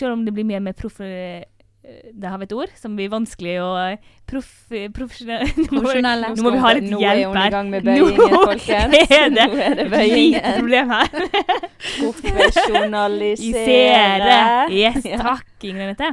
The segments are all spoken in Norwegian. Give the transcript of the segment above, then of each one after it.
selv om det blir mer med proff... eh, Det har vi et ord som blir vanskelig å proff... Profesjonelle. Nå må vi ha litt Nå hjelp her. Nå er det Nå det et lite problem her. Profesjonalisere. Yes, takk, Ingrid Anette.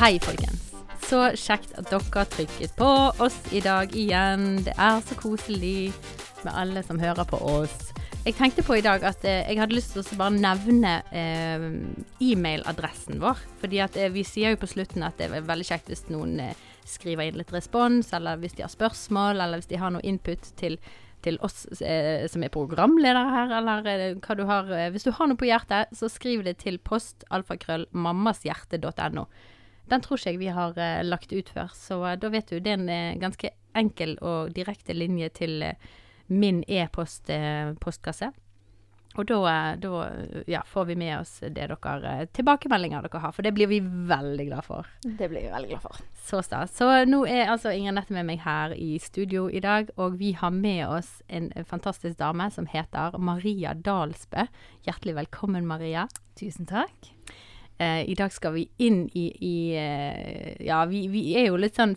Hei, folkens. Så kjekt at dere trykket på oss i dag igjen. Det er så koselig med alle som hører på oss. Jeg tenkte på i dag at eh, jeg hadde lyst til å bare nevne eh, e-mailadressen vår. Fordi at eh, vi sier jo på slutten at det er veldig kjekt hvis noen eh, skriver inn litt respons, eller hvis de har spørsmål, eller hvis de har noe input til, til oss som er programledere her, eller hva du har Hvis du har noe på hjertet, så skriv det til post alfakrøll mammashjerte.no. Den tror ikke jeg vi har uh, lagt ut før, så uh, da vet du det er en eh, ganske enkel og direkte linje til min e-postkasse. og da, da ja, får vi med oss det dere tilbakemeldinger dere har, for det blir vi veldig glad for. Det blir vi veldig glad for. Så stas. Så nå er altså Inger Nette med meg her i studio i dag, og vi har med oss en fantastisk dame som heter Maria Dalsbø. Hjertelig velkommen, Maria. Tusen takk. Eh, I dag skal vi inn i, i eh, Ja, vi, vi er jo litt sånn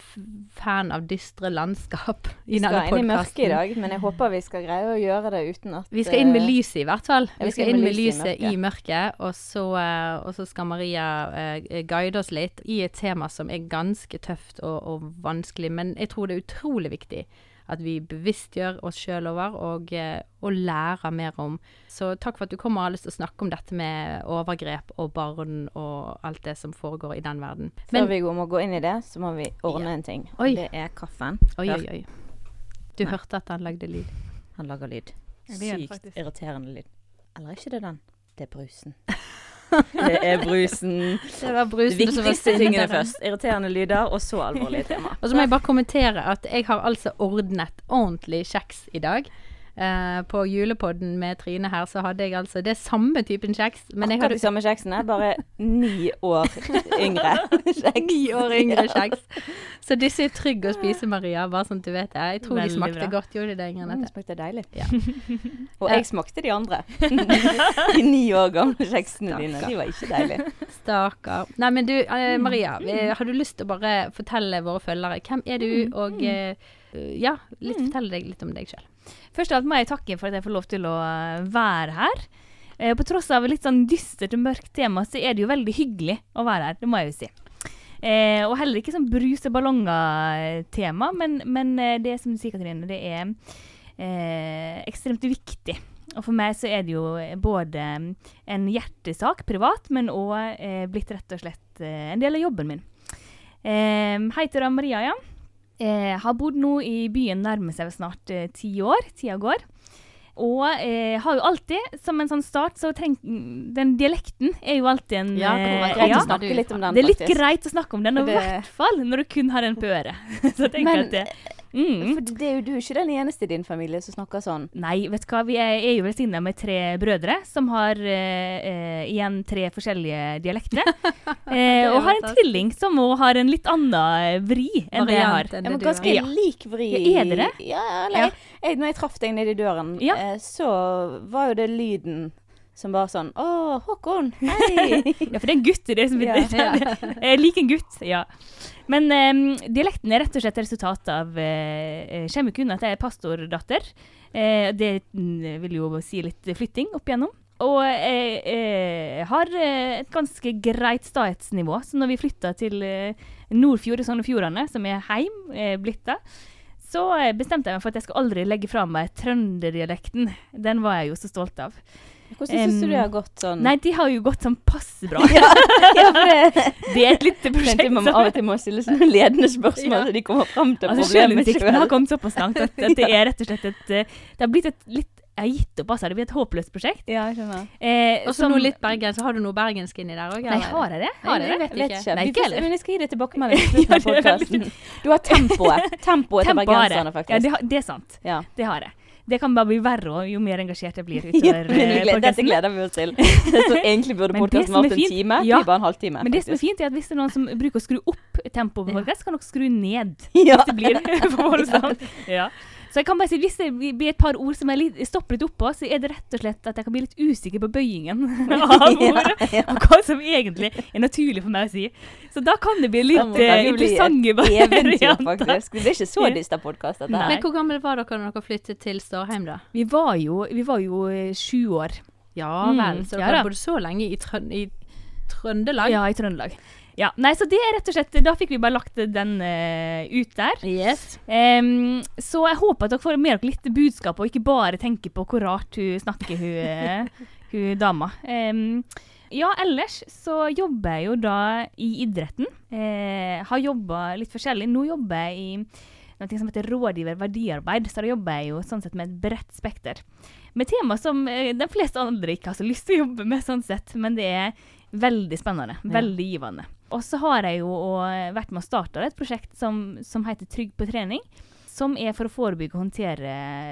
fan av dystre landskap Vi skal inn i mørket i dag, men jeg håper vi skal greie å gjøre det uten at Vi skal inn med eh, lyset, i hvert fall. Ja, vi skal inn med lyset i mørket, og så, eh, og så skal Maria eh, guide oss litt i et tema som er ganske tøft og, og vanskelig, men jeg tror det er utrolig viktig at vi bevisstgjør oss sjøl over og, eh, og lærer mer om. Så takk for at du kom og har lyst til å snakke om dette med overgrep og barn og alt det som foregår i den verden. Før vi må gå inn i det, så må vi ordne Ja. en ting. Oi. Det er kaffen. Oi, oi, oi. Du hørte at han lagde lyd. Han lager lyd. Sykt irriterende lyd. Eller er ikke det den? Det er brusen. det er brusen. Det var brusen det viktigste tingene først. Irriterende lyder, og så alvorlige tema. Og så må jeg bare kommentere at jeg har altså ordnet ordentlig kjeks i dag. Eh, på julepodden med Trine her, så hadde jeg altså Det samme typen kjeks, men jeg Akkurat hadde de samme kjeksene, bare ni år yngre. Kjeks. ni år yngre kjeks. Så disse er trygge å spise, Maria, bare sånn du vet det. Jeg tror Veldig de smakte bra. godt, gjorde de det, Ingrid? Mm, Nette? smakte deilig. Ja. Og jeg smakte de andre. De ni år gamle kjeksene dine. De var ikke deilige. Stakkar. Nei, men du, eh, Maria. eh, Har du lyst til å bare fortelle våre følgere hvem er du, og eh, ja, litt, fortell deg litt om deg sjøl. Først av alt må jeg takke for at jeg får lov til å eh, være her. Eh, på tross av litt sånn dystert og mørkt tema, så er det jo veldig hyggelig å være her. Det må jeg jo si. Eh, og heller ikke sånn bruse-ballonger-tema, men, men eh, det som du sier, Katrine, det er eh, ekstremt viktig. Og for meg så er det jo både en hjertesak privat, men òg eh, blitt rett og slett eh, en del av jobben min. Eh, til deg Maria, ja. Eh, har bodd nå i byen nærmer seg snart eh, ti år. Tida går. Og eh, har jo alltid, som en sånn start, så treng, Den dialekten er jo alltid en Ja, det eh, Ja. litt om den, Det er litt faktisk. greit å snakke om den, og i Det- hvert fall når du kun har den på øret. så jeg tenker Men- at det, mm. For det er jo du ikke den eneste i din familie som snakker sånn. Nei, vet du hva, vi er, er jo velsigna med tre brødre som har eh, eh, igjen tre forskjellige dialekter. eh, og har en tvilling som òg har en litt annen vri enn det jeg har. Det Ja, men ganske Ja. lik vri. Ja, er det det? Ja, eller Ja. Jeg, når jeg traff deg nede i døren, Ja. eh, så var jo det lyden som bare sånn Å, Håkon, hei! Ja, for det er en gutt i det som Ja, Jeg liker en gutt, ja. Men um, dialekten er rett og slett resultat av uh, Kommer kun at jeg er pastordatter. Uh, det mm, vil jo si litt flytting opp igjennom. Og jeg eh, har eh, et ganske greit statsnivå, så når vi flytta til eh, Nordfjord i Sogn og Fjordane, som er heim eh, blitt da, så eh, bestemte jeg meg for at jeg skal aldri legge fra meg trønderdialekten. Den var jeg jo så stolt av. Hvordan syns du det har gått sånn? Nei, de har jo gått sånn passe bra. ja, ja, det Det er et lite prosjekt. man av og til må stille sånne ledende spørsmål, Ja. så de kommer fram til Altså, problemet Det har kommet såpass langt at, at det er rett og slett et eh, Det har blitt et litt Jeg har gitt opp, altså. Det blir et håpløst prosjekt. Ja, jeg skjønner. Eh, Og så noe litt bergensk. Har du noe bergensk inni der òg? Nei, har jeg det? Har jeg jeg det? vet ikke. Nei, ikke heller. men jeg skal gi deg tilbakemelding til slutten av podkasten. Du har tempoet. Tempoet til bergenserne, faktisk. Ja, det, det er sant. Ja. Det har jeg. Det kan bare bli verre jo mer engasjert jeg blir utover vi eh, dette gleder vi oss til. Det som egentlig burde podkasten vært en time, ja. blir bare en halvtime. Men det som er fint, er at hvis det er noen som bruker å skru opp tempoet på podkast, kan dere skru ned. Ja. Hvis det blir for voldsomt. Ja. Så jeg kan bare si, hvis det blir et par ord som jeg litt, stopper litt oppå, så er det rett og slett at jeg kan bli litt usikker på bøyingen av ordet. Ja, ja. Og hva som egentlig er naturlig for meg å si. Så da kan det bli litt kan eh, det interessante varianter. Det er ikke så dyster podkast, dette her. Men hvor gamle var dere når dere flyttet til Stårheim, da? Vi var jo, vi var jo eh, sju år. Ja Mm, vel. Så dere har bodd så lenge i, Trøn i Trøndelag? Ja, i Trøndelag. Ja, nei, så det er rett og slett Da fikk vi bare lagt den uh, ut der. Yes. Um, så jeg håper at dere får med dere litt budskap, og ikke bare tenker på hvor rart hun snakker, hun, eh, hun dama. Um, ja, ellers så jobber jeg jo da i idretten. Uh, har jobba litt forskjellig. Nå jobber jeg i noe som heter rådgiver verdiarbeid, så da jobber jeg jo sånn sett med et bredt spekter. Med tema som uh, de fleste andre ikke har så lyst til å jobbe med, sånn sett, men det er veldig spennende. Ja. Veldig givende. Og så har jeg jo vært med å starte et prosjekt som, som heter Trygg på trening. Som er for å forebygge og håndtere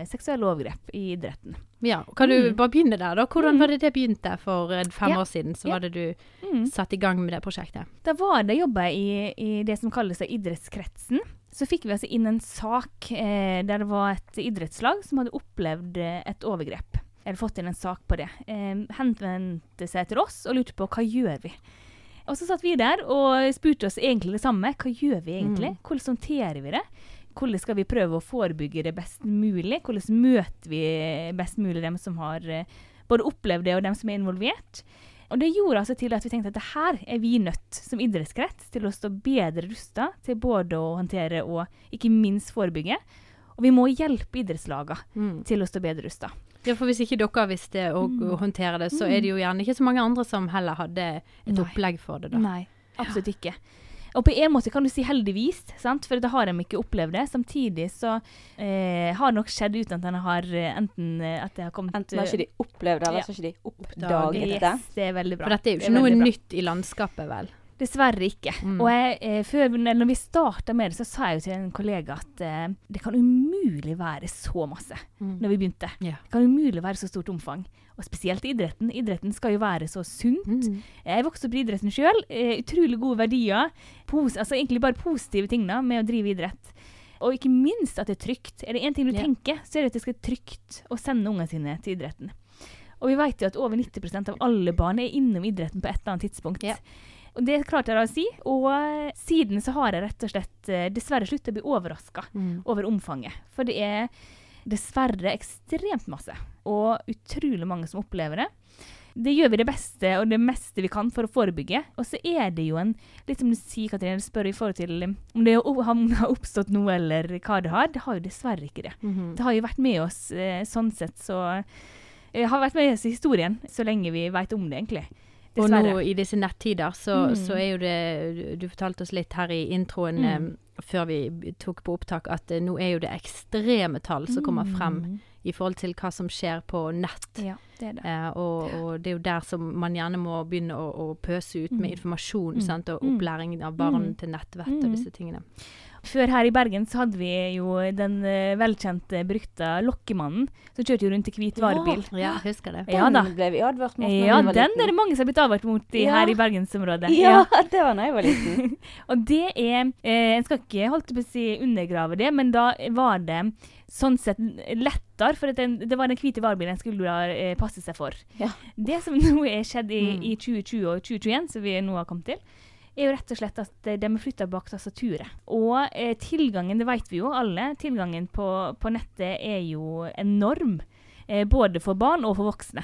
seksuelle overgrep i idretten. Ja, Kan du Mm. bare begynne der, da? Hvordan Mm. var det det begynte for eh, fem Ja. år siden? Så var det du Mm. satte i gang med det prosjektet. Da var det jobba i, i det som kalles idrettskretsen. Så fikk vi altså inn en sak eh, der det var et idrettslag som hadde opplevd eh, et overgrep. Eller fått inn en sak på det. Eh, henvendte seg til oss og lurte på hva gjør vi. Og så satt vi der og spurte oss egentlig det samme. Hva gjør vi egentlig? Mm. Hvordan håndterer vi det? Hvordan skal vi prøve å forebygge det best mulig? Hvordan møter vi best mulig dem som har eh, både opplevd det, og dem som er involvert? Og det gjorde altså til at vi tenkte at det her er vi nødt, som idrettskrets, til å stå bedre rusta til både å håndtere og ikke minst forebygge. Og vi må hjelpe idrettslagene Mm. til å stå bedre rusta. Ja, for Hvis ikke dere visste å, Mm. å håndtere det, så er det jo gjerne ikke så mange andre som heller hadde et Nei. opplegg for det. da. Nei, absolutt ikke. Og på en måte kan du si heldigvis, sant? for da har de ikke opplevd det. Samtidig så eh, har det nok skjedd uten at de har eh, enten eh, at det har kommet Enten har ikke de opplevd det, eller Ja. så har ikke de Oppdaget yes, det. Yes, det er veldig bra. For dette er jo ikke ikke noe bra. nytt i landskapet, vel? Dessverre ikke. Mm. Og jeg, eh, før, når vi starta med det, så sa jeg jo til en kollega at eh, det kan umulig være så masse når vi begynte. Yeah. Det kan umulig være så stort omfang. Og spesielt i idretten. Idretten skal jo være så sunt. Mm. Jeg vokste opp i idretten sjøl. Eh, utrolig gode verdier. Pos altså egentlig bare positive ting da, med å drive idrett. Og ikke minst at det er trygt. Er det én ting du yeah. tenker, så er det at det skal være trygt å sende ungene sine til idretten. Og vi vet jo at over 90% av alle barn er innom idretten på et eller annet tidspunkt. Ja. Og det klarte jeg da å si. Og siden så har jeg rett og slett eh, dessverre sluttet å bli overraska Mm. over omfanget. For det er dessverre ekstremt masse, og utrolig mange som opplever det. Det gjør vi det beste og det meste vi kan for å forebygge. Og så er det jo en Litt som du sier, Katrine, du spør i forhold til um, om det har oppstått noe, eller hva det har. Det har jo dessverre ikke det. Mhm. Det har jo vært med oss eh, sånn sett, så eh, Har vært med oss i historien så lenge vi veit om det, egentlig. Og nå i disse nettider, så, Mm. så er jo det Du fortalte oss litt her i introen Mm. eh, før vi tok på opptak, at eh, nå er jo det ekstreme tall som kommer frem Mm. i forhold til hva som skjer på nett. Ja, det er det. Eh, og, og det er jo der som man gjerne må begynne å, å pøse ut med Mm. informasjon Mm. sant? og Mm. opplæring av barn til nettvett og disse tingene. Før her i Bergen så hadde vi jo den eh, velkjente, brukte Lokkemannen, som kjørte jo rundt i hvit varebil. Ja, husker det. Ja da. Den ble vi advart mot. Ja, den liten. er det mange som har blitt advart mot i, Ja. her i bergensområdet. Ja, det var da jeg var liten. Og det er eh, En skal ikke holdt på å si undergrave det, men da var det sånn sett lettere, for at den, det var den hvite varebilen en skulle da eh, passe seg for. Ja. Det som nå er skjedd i, Mm. i 2020 og 2021, som vi nå har kommet til, er jo rett og slett at de har flytta bak tastaturet. Og eh, tilgangen, det vet vi jo alle, tilgangen på, på nettet er jo enorm. Eh, både for barn og for voksne.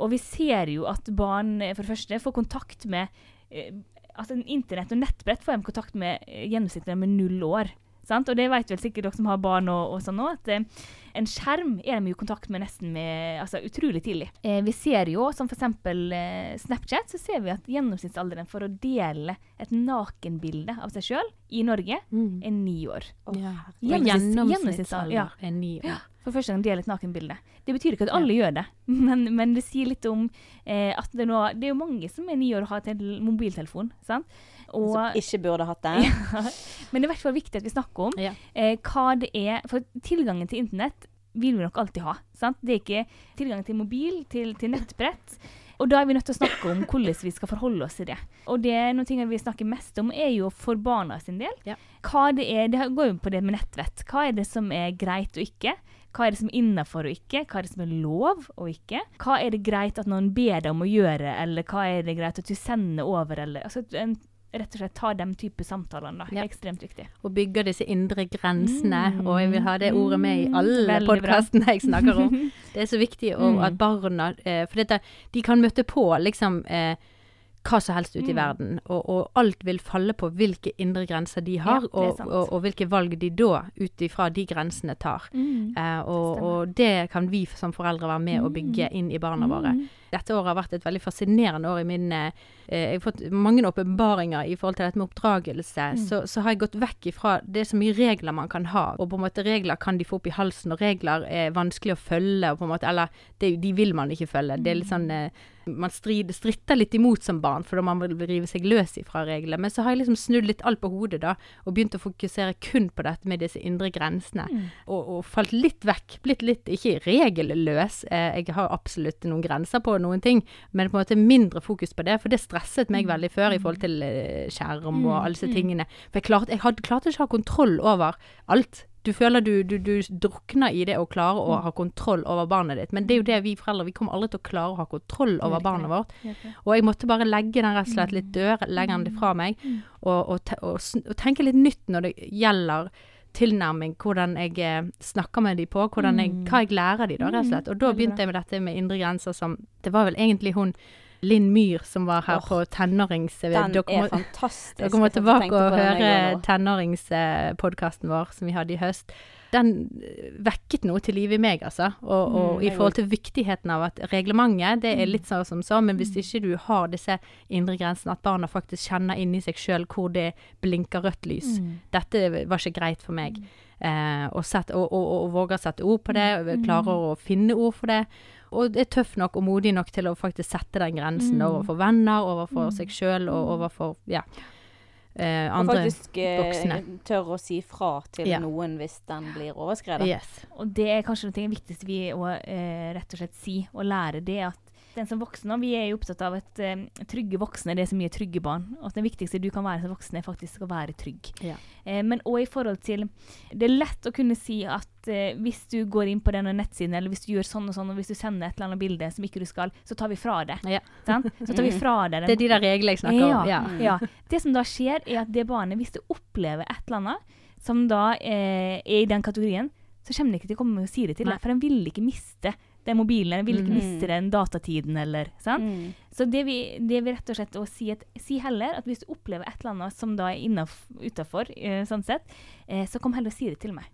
Og vi ser jo at barn eh, for det første får kontakt med eh, altså Internett og nettbrett får de kontakt med eh, gjennomsnittlig med null år. Sant? Og det vet vel sikkert dere som har barn og, og sånn òg, at eh, en skjerm er de i kontakt med nesten med, altså utrolig tidlig. Eh, vi ser jo, som f.eks. Eh, Snapchat, så ser vi at gjennomsnittsalderen for å dele et nakenbilde av seg sjøl i Norge Mm. er ni år. Oh. Ja. herregud. Gjennomsnittsalder ja. er ni år. For første gang deler et nakenbilde. Det betyr ikke at alle gjør det, men, men det sier litt om eh, at det, nå, det er jo mange som er ni år og har tel- mobiltelefon. sant? Og, Som ikke burde hatt den. men det er i hvert fall viktig at vi snakker om Ja. eh, hva det er For tilgangen til internett vil vi nok alltid ha. Sant? Det er ikke tilgang til mobil, til, til nettbrett. Og da er vi nødt til å snakke om hvordan vi skal forholde oss til det. Og det er noen ting vi snakker mest om, er jo for barna sin del. Ja. Hva det er, det går jo på det med nettvett. Hva er det som er greit og ikke? Hva er det som er innafor og ikke? Hva er det som er lov og ikke? Hva er det greit at noen ber deg om å gjøre, eller hva er det greit at du sender over, eller altså, en, Rett og slett ta den type samtalene, da. Ja. Ekstremt viktig. Og bygge disse indre grensene. Mm. Og jeg vil ha det ordet med i Mm, alle podkastene jeg snakker om. Det er så viktig og Mm. at barna eh, For dette, de kan møte på liksom eh, hva som helst ute i Mm. verden, og, og alt vil falle på hvilke indre grenser de har, Ja, og, og, og hvilke valg de da, ut ifra de grensene, tar. Mm. Eh, og, og det kan vi som foreldre være med å bygge inn i barna våre. Mm. Dette året har vært et veldig fascinerende år i min eh, Jeg har fått mange åpenbaringer i forhold til dette med oppdragelse. Mm. Så, så har jeg gått vekk ifra Det er så mye regler man kan ha, og på en måte regler kan de få opp i halsen, og regler er vanskelig å følge, og på en måte Eller det, de vil man ikke følge. Det er litt sånn eh, Man strid, stritter litt imot som barn, for da man vil rive seg løs ifra reglene. Men så har jeg liksom snudd litt alt på hodet, da, og begynt å fokusere kun på dette med disse indre grensene. Mm. Og, og falt litt vekk. Blitt litt, ikke regelløs. Eh, jeg har absolutt noen grenser på noen ting, men på en måte mindre fokus på det. For det stresset meg veldig før i forhold til eh, skjerm og alle disse Mm. tingene. For jeg klarte, jeg hadde, klarte ikke å ha kontroll over alt. Du føler du, du, du drukner i det å klare å ha kontroll over barnet ditt. Men det er jo det vi foreldre Vi kommer aldri til å klare å ha kontroll over barnet vårt. Og jeg måtte bare legge den rett og slett litt dør, legge den fra meg, Mm. og, og, og, og tenke litt nytt når det gjelder tilnærming, hvordan jeg eh, snakker med de på, jeg, Mm. hva jeg lærer de da, rett og slett. Og da begynte jeg med dette med indre grenser som Det var vel egentlig hun Linn Myhr som var her oh, på tenårings... Den dere er må- fantastisk. dere må tilbake og høre tenåringspodkasten vår som vi hadde i høst. Den eh, vekket noe til live i meg, altså. Og, og Mm, i forhold til viktigheten av at reglementet, det er Mm. litt sånn som så, men hvis ikke du har disse indre grensene, at barna faktisk kjenner inni seg sjøl hvor det blinker rødt lys. Mm. Dette var ikke greit for meg. Eh, og, sett, og, og, og våger å sette ord på det, og Mm. klarer å finne ord for det. Og er tøff nok og modig nok til å faktisk sette den grensen Mm. overfor venner, overfor Mm. seg sjøl og overfor ja, eh, Og faktisk eh, tør å si fra til Ja. noen hvis den blir overskredet. Yes. Og det er kanskje noe av det viktigste vi å eh, rett og slett si og lære, det at den som voksen, og vi er jo opptatt av at eh, trygge voksne det er så mye trygge barn. Og at det viktigste du kan være som voksen, er faktisk å være trygg. Ja. Eh, men òg i forhold til Det er lett å kunne si at eh, hvis du går inn på denne nettsiden, eller hvis du gjør sånn og sånn, og hvis du sender et eller annet bilde som ikke du skal, så tar vi fra det. Ja. Så tar vi fra det. den Det er de der reglene jeg snakker om. Ja. Ja. Det som da skjer, er at det barnet, hvis det opplever et eller annet som da eh, er i den kategorien, så kommer det ikke til å komme og si det til deg. For den vil ikke miste den mobilen, de vil ikke Mm. miste den datatiden, eller sant? Mm. Så det vi, det vi rett og slett å si, at, si heller at hvis du opplever et eller annet som da er utafor, eh, sånn sett, eh, så kom heller og si det til meg.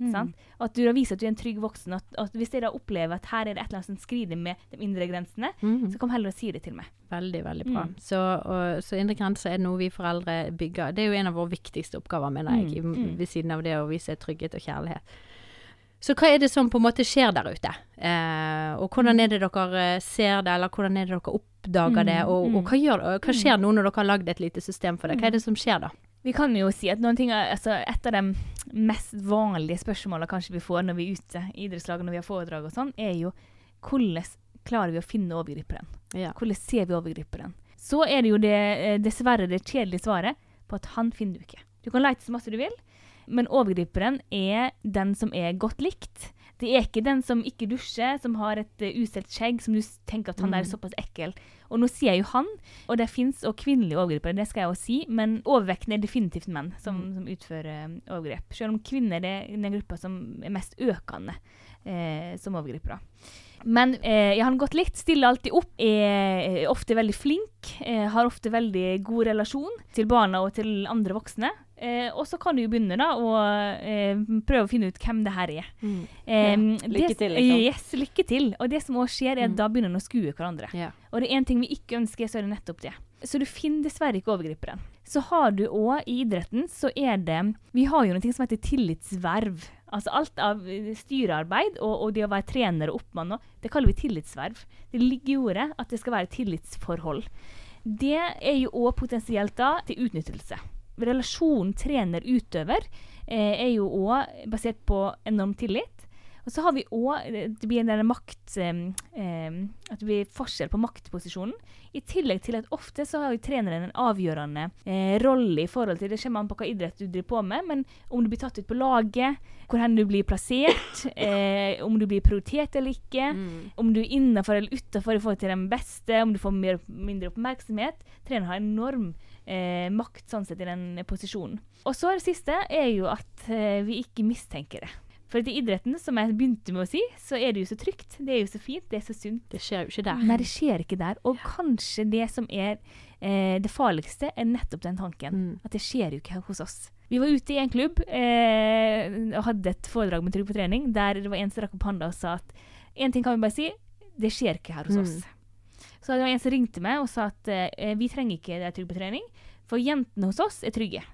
Mm. Sant? At du da viser at du er en trygg voksen. At, at hvis jeg da opplever at her er det et eller annet som skrider med de indre grensene, mm. så kom heller og si det til meg. Veldig, veldig bra. Mm. Så, og, så indre grenser er noe vi foreldre bygger. Det er jo en av våre viktigste oppgaver, mener jeg, Mm, mm. ved siden av det å vise trygghet og kjærlighet. Så hva er det som på en måte skjer der ute? Eh, og hvordan er det dere eh, ser det, eller hvordan er det dere oppdager det? Mm, Og, og mm. hva, gjør, hva skjer nå når dere har lagd et lite system for det? Hva er det som skjer da? Vi kan jo si at ting altså Et av de mest vanlige spørsmålene kanskje vi får når vi er ute i idrettslag når vi har foredrag og sånn, er jo hvordan klarer vi å finne overgriperen? Ja. Hvordan ser vi overgriperen? Så er det jo det, eh, dessverre det kjedelige svaret på at han finner du ikke. Du kan lete så masse du vil, men overgriperen er den som er godt likt. Det er ikke den som ikke dusjer, som har et uh, ustelt skjegg, som du tenker at han er Mm. såpass ekkel. Og nå sier jeg jo han, og det fins òg kvinnelige overgripere, det skal jeg òg si, men overvekten er definitivt menn som, Mm. som utfører eh, overgrep. Selv om kvinner er den gruppa som er mest økende eh, som overgripere. Men eh, jeg har han godt likt, stiller alltid opp, er ofte veldig flink, eh, har ofte veldig god relasjon til barna og til andre voksne. Eh, og så kan du jo begynne da å eh, prøve å finne ut hvem det her er. Mm. Eh, Ja, lykke det- til, liksom. Yes, lykke til. Og det som også skjer, er at Mm. da begynner en å skue hverandre. Ja. Og det er én ting vi ikke ønsker, så er det nettopp det. Så du finner dessverre ikke overgriperen. Så har du òg i idretten, så er det Vi har jo noe som heter tillitsverv. Altså alt av styrearbeid og, og det å være trener og oppmann det kaller vi tillitsverv. Det ligger i ordet at det skal være tillitsforhold. Det er jo òg potensielt da til utnyttelse. Relasjonen trener-utøver eh, er jo òg basert på enorm tillit. Og så har vi òg Det blir denne makt eh, eh, At det blir forskjell på maktposisjonen. I tillegg til at ofte så har jo treneren en avgjørende eh, rolle i forhold til Det kommer an på hva idrett du driver på med, men om du blir tatt ut på laget, hvor hen du blir plassert, eh, om du blir prioritert eller ikke, Mm. om du er innafor eller utafor i forhold til den beste, om du får mer, mindre oppmerksomhet. Treneren har enorm eh, makt sånn sett i den posisjonen. Og så det siste er jo at eh, vi ikke mistenker det. For i idretten, som jeg begynte med å si, så er det jo så trygt. Det er jo så fint, det er så sunt. Det skjer jo ikke der. Nei, det skjer ikke der. Og kanskje det som er eh, det farligste, er nettopp den tanken. Mm. At det skjer jo ikke hos oss. Vi var ute i en klubb eh, og hadde et foredrag med Trygg på trening, der det var en som rakk opp hånda og sa at én ting kan vi bare si, det skjer ikke her hos Mm. oss. Så det var en som ringte meg og sa at eh, vi trenger ikke det Trygg på trening, for jentene hos oss er trygge.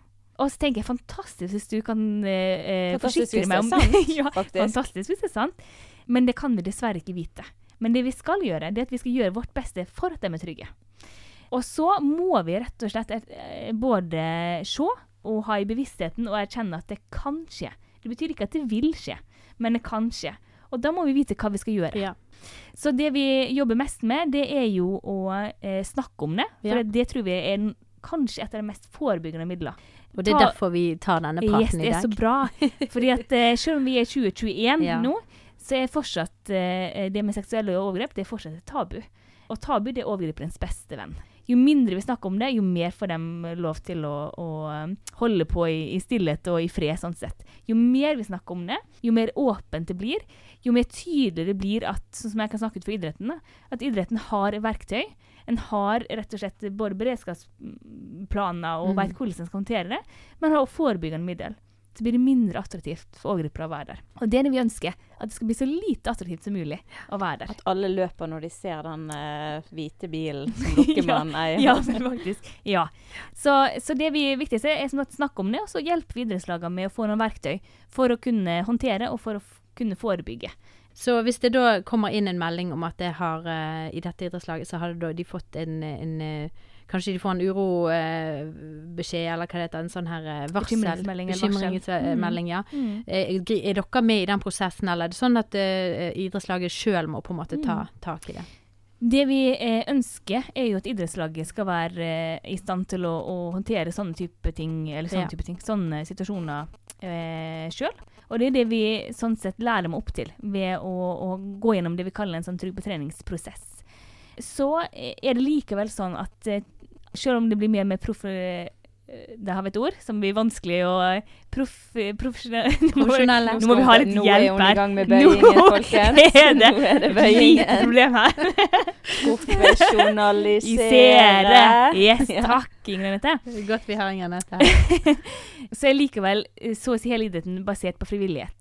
Og så tenker jeg fantastisk hvis du kan eh, eh, forsikre meg om det. ja. Fantastisk hvis det er sant. Men det kan vi dessverre ikke vite. Men det vi skal gjøre, det er at vi skal gjøre vårt beste for at de er trygge. Og så må vi rett og slett eh, både se og ha i bevisstheten og erkjenne at det kan skje. Det betyr ikke at det vil skje, men det kan skje. Og da må vi vite hva vi skal gjøre. Ja. Så det vi jobber mest med, det er jo å eh, snakke om det. For Ja. det, tror vi er en, kanskje et av de mest forebyggende midler. Og det er Ta- derfor vi tar denne Yes, dag. det er så bra. Fordi at uh, selv om vi er 2021 Ja. nå, så er fortsatt uh, det med seksuelle overgrep det er fortsatt et tabu. Og tabu det er overgriperens beste venn. Jo mindre vi snakker om det, jo mer får de lov til å, å holde på i, i stillhet og i fred. sånn sett. Jo mer vi snakker om det, jo mer åpent det blir, jo mer tydelig det blir at sånn som jeg kan snakke ut for idretten, da, at idretten har verktøy. En har rett og slett både beredskapsplaner og Mm. vet hvordan en skal håndtere det, men har også forebyggende middel. Så blir det mindre attraktivt for overgripere å være der. Og det er det vi ønsker. At det skal bli så lite attraktivt som mulig å være der. At alle løper når de ser den uh, hvite bilen som Lokkemann eier. Ja, faktisk. Ja. Så, så det vi viktigste er som sagt snakke om det, og så hjelpe vi idrettslagene med å få noen verktøy for å kunne håndtere og for å kunne forebygge. Så hvis det da kommer inn en melding om at det har uh, i dette idrettslaget, så har de fått en, en uh, Kanskje de får en urobeskjed, eller hva det heter, en sånn her eh, varsel. Bekymringsmelding. Ja. Mm. Eh, gri- Er dere med i den prosessen, eller er det sånn at eh, idrettslaget sjøl må på en måte ta Mm. tak i det? Det vi eh, ønsker, er jo at idrettslaget skal være eh, i stand til å, å håndtere sånne type ting, eller sånne Ja. type ting, sånne situasjoner eh, sjøl. Og det er det vi sånn sett lærer dem opp til, ved å, å gå gjennom det vi kaller en sånn trygg på treningsprosess. Så er det likevel sånn at eh, selv om det blir mer med proff... eh, det har vi et ord som blir vanskelig å proff... Profesjonelle nå, Nå må vi ha litt Nå er hjelp hun i her. gang med bøyingen, Nå folkens. er det Nå er det lite problem her. Profesjonalisere. Yes, takk, Ingrid Anette. Godt vi har Ingrid Anette her. Så er likevel eh, så å si hele idretten basert på frivillighet.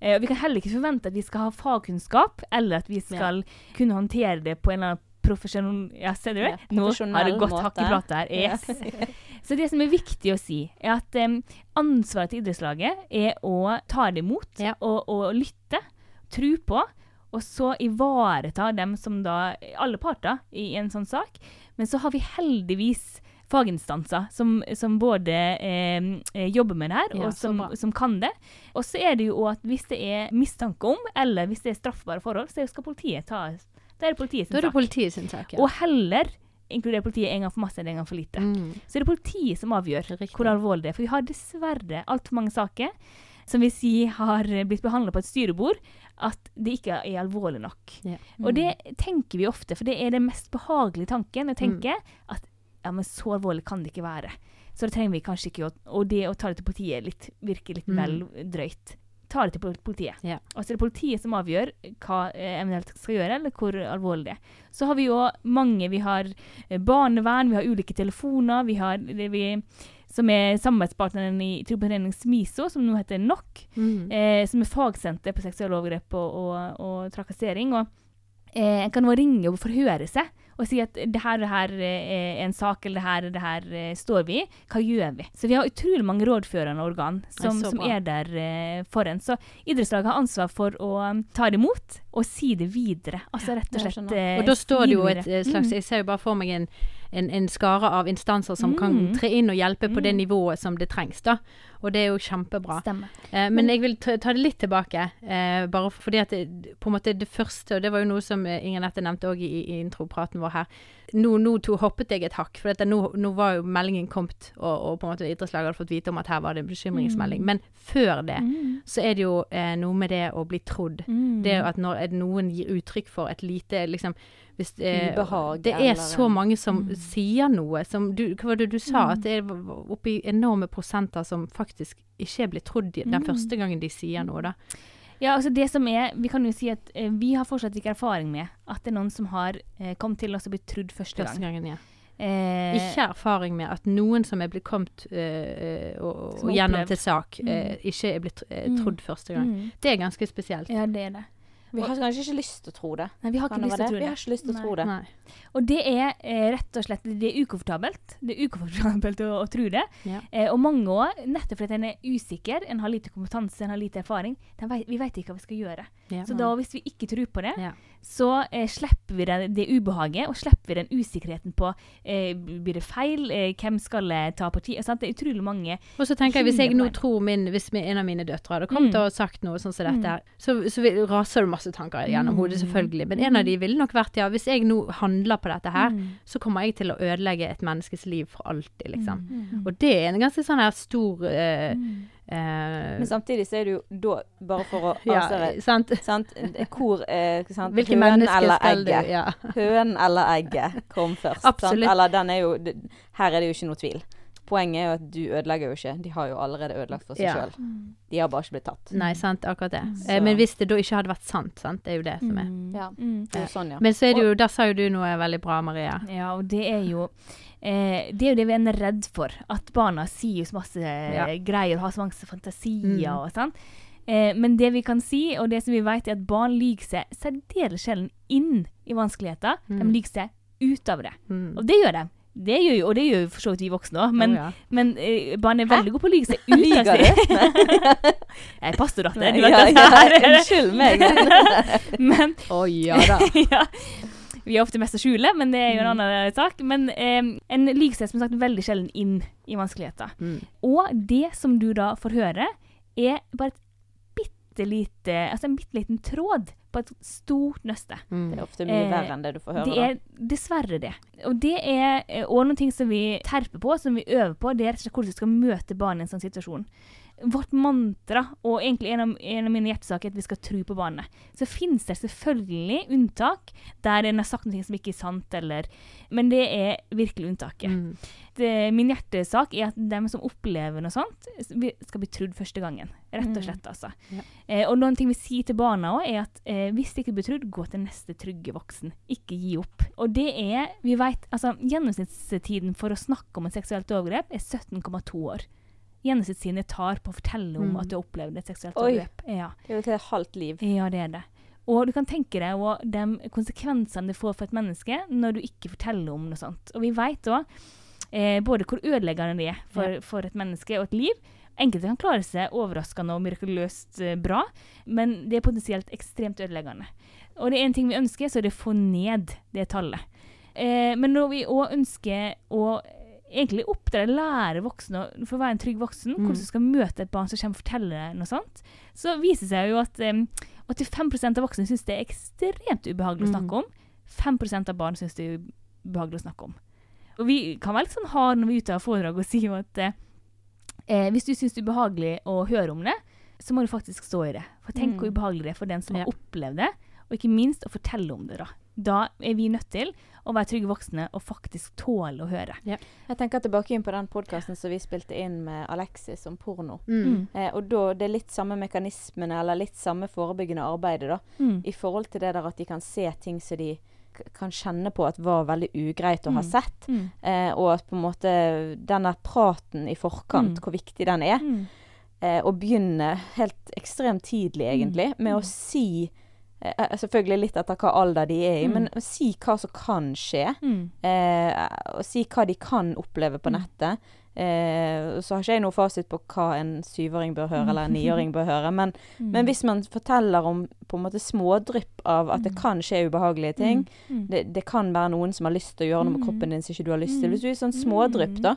Eh, vi kan heller ikke forvente at vi skal ha fagkunnskap, eller at vi skal kunne håndtere det på en eller annen profesjonell Ja, ser du? Ja, Nå har det gått hakk i plata her. Yes. Så det som er viktig å si, er at um, ansvaret til idrettslaget er å ta det imot Ja. og, og lytte, tro på, og så ivareta dem som da Alle parter i en sånn sak. Men så har vi heldigvis faginstanser som, som både eh, jobber med det her, Ja, og som, som kan det. Og så er det jo at hvis det er mistanke om, eller hvis det er straffbare forhold, så skal politiet ta Da er det politiet sin Da er det sak. politiet sin sak, ja. Og heller inkludere politiet en gang for masse enn en gang for lite. Mm. Så er det politiet som avgjør Riktig. hvor alvorlig det er. For vi har dessverre altfor mange saker som vi sier har blitt behandla på et styrebord, at det ikke er alvorlig nok. Ja. Og det tenker vi ofte, for det er den mest behagelige tanken. Å tenke at ja, men så alvorlig kan det ikke være. Så da trenger vi kanskje ikke å Og det å ta det til politiet litt, virker litt Mm. vel drøyt. Ta det til politiet. Ja. Og så er det politiet som avgjør hva eh, eventuelt skal gjøre, eller hvor alvorlig det er. Så har vi jo mange Vi har eh, barnevern, vi har ulike telefoner, vi har det vi som er samarbeidspartneren i Trygdeforeningen SMISO, som nå heter NOK Mm. eh, som er fagsenter på seksuelle overgrep og, og, og trakassering. Og eh, En kan nå ringe og forhøre seg og si at det her, det her eh, er en sak, eller det her, det her eh, står vi i. Hva gjør vi? Så vi har utrolig mange rådførende organ som, er, som er der eh, for en. Så idrettslaget har ansvar for å um, ta det imot og si det videre. Altså rett og slett skjønner. eh, Og da står det jo et slags Mm. Jeg ser jo bare for meg en, en, en skare av instanser som kan Mm. tre inn og hjelpe på det Mm. nivået som det trengs, da. Og det er jo kjempebra. Eh, men jeg vil ta, ta det litt tilbake, eh, bare fordi at det, på en måte det første, og det var jo noe som eh, Inger Nette nevnte òg i, i intropraten vår her. Nå, nå to, hoppet jeg et hakk, for dette, nå, nå var jo meldingen kommet, og, og på en måte idrettslaget hadde fått vite om at her var det en bekymringsmelding. Mm. Men før det Mm. så er det jo eh, noe med det å bli trodd. Mm. Det at når noen gir uttrykk for et lite liksom hvis, eh, Ubehag, Det er eller- så mange som Mm. sier noe som du, Hva var det du sa? Mm. At det er oppi enorme prosenter som faktisk ikke blir trodd den Mm. første gangen de sier noe, da. Ja, altså det som er, Vi kan jo si at eh, vi har fortsatt ikke erfaring med at det er noen som har eh, kommet til oss og blitt trudd første Første gang. gangen, ja. Eh, Ikke erfaring med at noen som er blitt kommet eh, og, og gjennom til sak, Mm. eh, ikke er blitt eh, Mm. første gang. mm. Det er ganske spesielt. Ja, det er det. Vi har kanskje ikke lyst til å tro det. Nei, vi har ikke lyst til å det? tro Vi det. har ikke lyst til å tro det. Nei. Og det er eh, rett og slett det er ukomfortabelt. Det er ukomfortabelt å, å tro det. Ja. Eh, og mange òg, nettopp fordi en er usikker, en har lite kompetanse, en har lite erfaring. Vet, vi vet ikke hva vi skal gjøre. Ja. Så da, hvis vi ikke tror på det, Ja. så eh, slipper vi det, det ubehaget, og slipper vi den usikkerheten på eh, Blir det feil? Eh, hvem skal ta parti? Sant? Det er utrolig mange Og så tenker jeg, hvis jeg nå tror min, hvis en av mine døtre hadde kommet Mm. og sagt noe sånn som dette, Mm. så, så vil, raser det masse tanker gjennom Mm. hodet, selvfølgelig. Men en av de ville nok vært, ja, hvis jeg nå handler på dette her, Mm. så kommer jeg til å ødelegge et menneskes liv for alltid, liksom. Mm. Og det er en ganske sånn her stor eh, Mm. Eh, Men samtidig så er det jo da, bare for å ja, avsløre sant? sant? Hvor eh, sant? Hvilke Hønen mennesker eller skal du egget? ja. Hønen eller egget kom først. Absolutt. Sant? Eller den er jo det, Her er det jo ikke noe tvil. Poenget er jo at du ødelegger jo ikke. De har jo allerede ødelagt for seg Ja. sjøl. Mm. De har bare ikke blitt tatt. Nei, sant, akkurat det. Så- Eh, men hvis det da ikke hadde vært sant, sant, det er jo det som er. Mm. Ja. Mm. Det er sånn, ja. Men så er det jo, der sa jo du noe veldig bra, Maria. Ja, og det er jo eh, Det er jo det vi er redd for. At barna sier så masse ja. greier og har så mange fantasier Mm. og sånn. Eh, men det vi kan si, og det som vi vet, er at barn liker seg særdeles sjelden inn i vanskeligheter. Mm. De liker seg ut av det. Mm. Og det gjør de. Det gjør jo, og det gjør jo for så vidt vi voksne òg, men, oh, ja. men eh, barn er veldig gode på å like seg ut av det seg. Jeg er pastordatter, du vet ja, at ja, det. Unnskyld meg. Men Å ja da. ja. Vi er ofte mest å skjule, men det er jo en Mm. annen sak. Men eh, en liker seg som sagt veldig sjelden inn i vanskeligheter. Mm. Og det som du da får høre, er bare et bitte lite Altså en bitte liten tråd på et stort nøste. Mm. Det er ofte mye Eh, verre enn det du får høre. Det er dessverre det. Og det er òg også noen ting som vi terper på, som vi øver på. Det er rett og slett hvordan vi skal møte barn i en sånn situasjon. Vårt mantra, og egentlig en av, en av mine hjertesaker, er at vi skal tro på barnet. Så finnes det selvfølgelig unntak der en har sagt noe som ikke er sant, eller Men det er virkelig unntaket. Mm. Det, min hjertesak er at dem som opplever noe sånt, skal bli trodd første gangen. Rett og Mm. slett, altså. Ja. Eh, og noen ting vi sier til barna òg, er at eh, hvis de ikke blir trodd, gå til neste trygge voksen. Ikke gi opp. Og det er Vi veit, altså Gjennomsnittstiden for å snakke om et seksuelt overgrep er 17,2 år. Gjennomsnittstiden tar på å fortelle om Mm. at du har opplevd et seksuelt overgrep. Ja. Det er jo et halvt liv. Ja, det er det. Og du kan tenke deg og de konsekvensene det får for et menneske når du ikke forteller om noe sånt. Og vi vet òg eh, både hvor ødeleggende det er for, for et menneske og et liv. Enkelte kan klare seg overraskende og mirakuløst eh, bra, men det er potensielt ekstremt ødeleggende. Og det er en ting vi ønsker, så er det å få ned det tallet. Eh, men når vi òg ønsker å egentlig oppdra, lære voksne for å være en trygg voksen, Mm. hvordan du skal møte et barn som kommer og forteller noe sånt, så viser det seg jo at um, 85% av voksne syns det er ekstremt ubehagelig å Mm. snakke om. 5% av barn syns det er ubehagelig å snakke om. Og vi kan være litt sånn hard når vi er ute av foredrag og sier at eh, eh, hvis du syns det er ubehagelig å høre om det, så må du faktisk stå i det. For tenk Mm. hvor ubehagelig det er for den som Ja. har opplevd det, og ikke minst å fortelle om det. Da Da er vi nødt til å være trygge voksne og faktisk tåle å høre. Jeg tenker tilbake inn på den podkasten som vi spilte inn med Alexis om porno. Mm. Eh, og da det er litt samme mekanismene, eller litt samme forebyggende arbeidet, da. Mm. I forhold til det der at de kan se ting som de kan kjenne på at var veldig ugreit å ha Mm. sett. Mm. Eh, og at på en måte denne praten i forkant, Mm. hvor viktig den er. Mm. Eh, og begynne helt ekstremt tidlig, egentlig, med Mm. å si eh, Selvfølgelig litt etter hva alder de er i, Mm. men si hva som kan skje. Mm. Eh, og si hva de kan oppleve på Mm. nettet. Eh, så har ikke jeg noe fasit på hva en syvåring bør høre, eller en niåring bør høre. Men, Mm. men hvis man forteller om på en måte smådrypp av at det Mm. kan skje ubehagelige ting Mm. det, det kan være noen som har lyst til å gjøre noe med Mm. kroppen din som ikke du har lyst til. Mm. Hvis du er sånn smådrypp, Mm. da,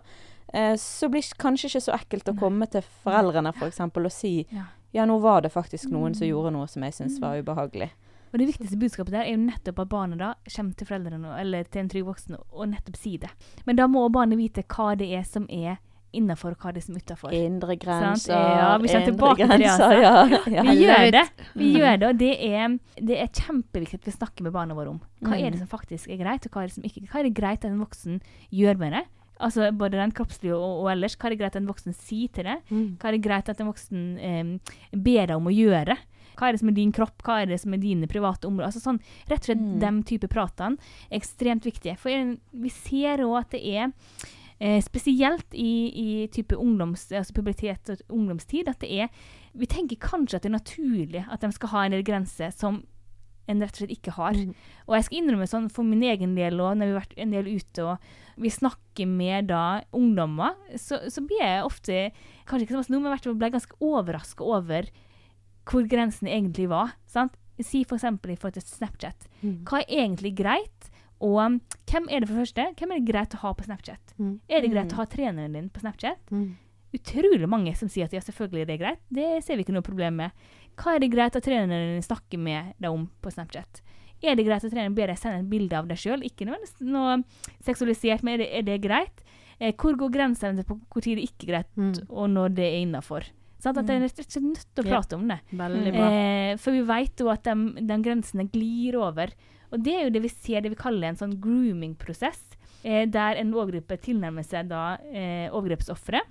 eh, så blir det kanskje ikke så ekkelt å komme til foreldrene for eksempel, og si Ja. Ja, nå var det faktisk noen som Mm. gjorde noe som jeg syntes var ubehagelig. Og det viktigste budskapet der er jo nettopp at barnet da kommer til foreldrene eller til en trygg voksen og nettopp sier det. Men da må barnet vite hva det er som er innafor, hva det er som er utafor. Indre grenser, Ja, vi indre grenser, altså. ja. ja. Vi gjør det. Vi Mm. gjør det, og det er, det er kjempeviktig at vi snakker med barna våre om hva Mm. er det som faktisk er greit, og hva er det som ikke Hva er det greit at en voksen gjør med det? Altså både rent kroppslig og, og ellers. Hva er det greit at en voksen sier til deg? Mm. Hva er det greit at en voksen eh, ber deg om å gjøre? Hva er det som er din kropp, hva er det som er dine private områder? Altså sånn, Rett og slett Mm. de type pratene er ekstremt viktige. For vi ser òg at det er eh, spesielt i, i type ungdoms, altså pubertet og ungdomstid, at det er Vi tenker kanskje at det er naturlig at de skal ha en del grenser som en rett og slett ikke har. Mm. Og jeg skal innrømme sånn for min egen del òg, når vi har vært en del ute og vi snakker med da ungdommer, så, så blir jeg ofte Kanskje ikke så mye nå, men i ble ganske overraska over hvor grensen egentlig var. sant? Si f.eks. i forhold til Snapchat. Mm. Hva er egentlig greit? Og um, hvem er det for første? Hvem er det greit å ha på Snapchat? Mm. Er det greit Mm. å ha treneren din på Snapchat? Mm. Utrolig mange som sier at ja, selvfølgelig er det greit. Det ser vi ikke noe problem med. Hva er det greit at treneren din snakker med deg om på Snapchat? Er det greit å trene bedre? Send et bilde av deg sjøl? Ikke nødvendigvis noe seksualisert, men er det, er det greit? Eh, hvor går grensen på hvor tid det ikke er greit, Mm. og når det er innafor? Sånn at Mm. jeg er rett og slett nødt til å prate om det. Mm. Eh, for vi vet jo at de, de grensene glir over. Og det er jo det vi ser, det vi kaller en sånn grooming-prosess, eh, der en overgriper tilnærmer seg da eh, overgrepsofferet.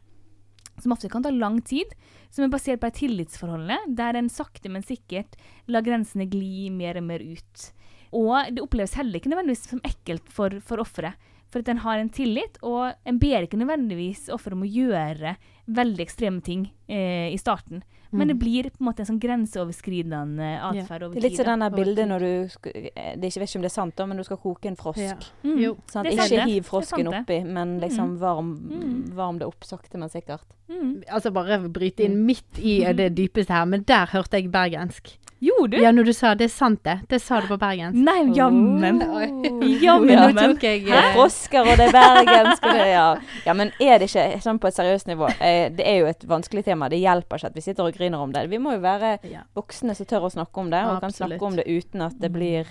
Som ofte kan ta lang tid, som er basert på et tillitsforhold, der en sakte, men sikkert lar grensene gli mer og mer ut. Og det oppleves heller ikke nødvendigvis som ekkelt for, for offeret. For at en har en tillit, og en ber ikke nødvendigvis offeret om å gjøre veldig ekstreme ting eh, i starten. Men det Mm. blir på en måte en sånn grenseoverskridende atferd over Det er litt som det bildet når du eh, Det er ikke vet ikke om det er sant, da, men du skal koke en frosk. Ja. Mm. Jo. Sant? Det er sant Ikke det. hiv frosken oppi, men liksom varm, Mm. varm det opp sakte, men sikkert. Mm. Altså bare bryte inn midt i det dypeste her, men der hørte jeg bergensk. Gjorde du? Ja, når du sa det er sant det. Det sa du på bergensk. Nei, jammen. Oh. Jammen, Nå tok jeg Det eh, frosker, og det er bergensk, og det ja. ja, men er det ikke sånn på et seriøst nivå? Eh, det er jo et vanskelig tema. Det hjelper ikke at vi sitter og griner om det. Vi må jo være voksne som tør å snakke om det, og kan snakke om det uten at det blir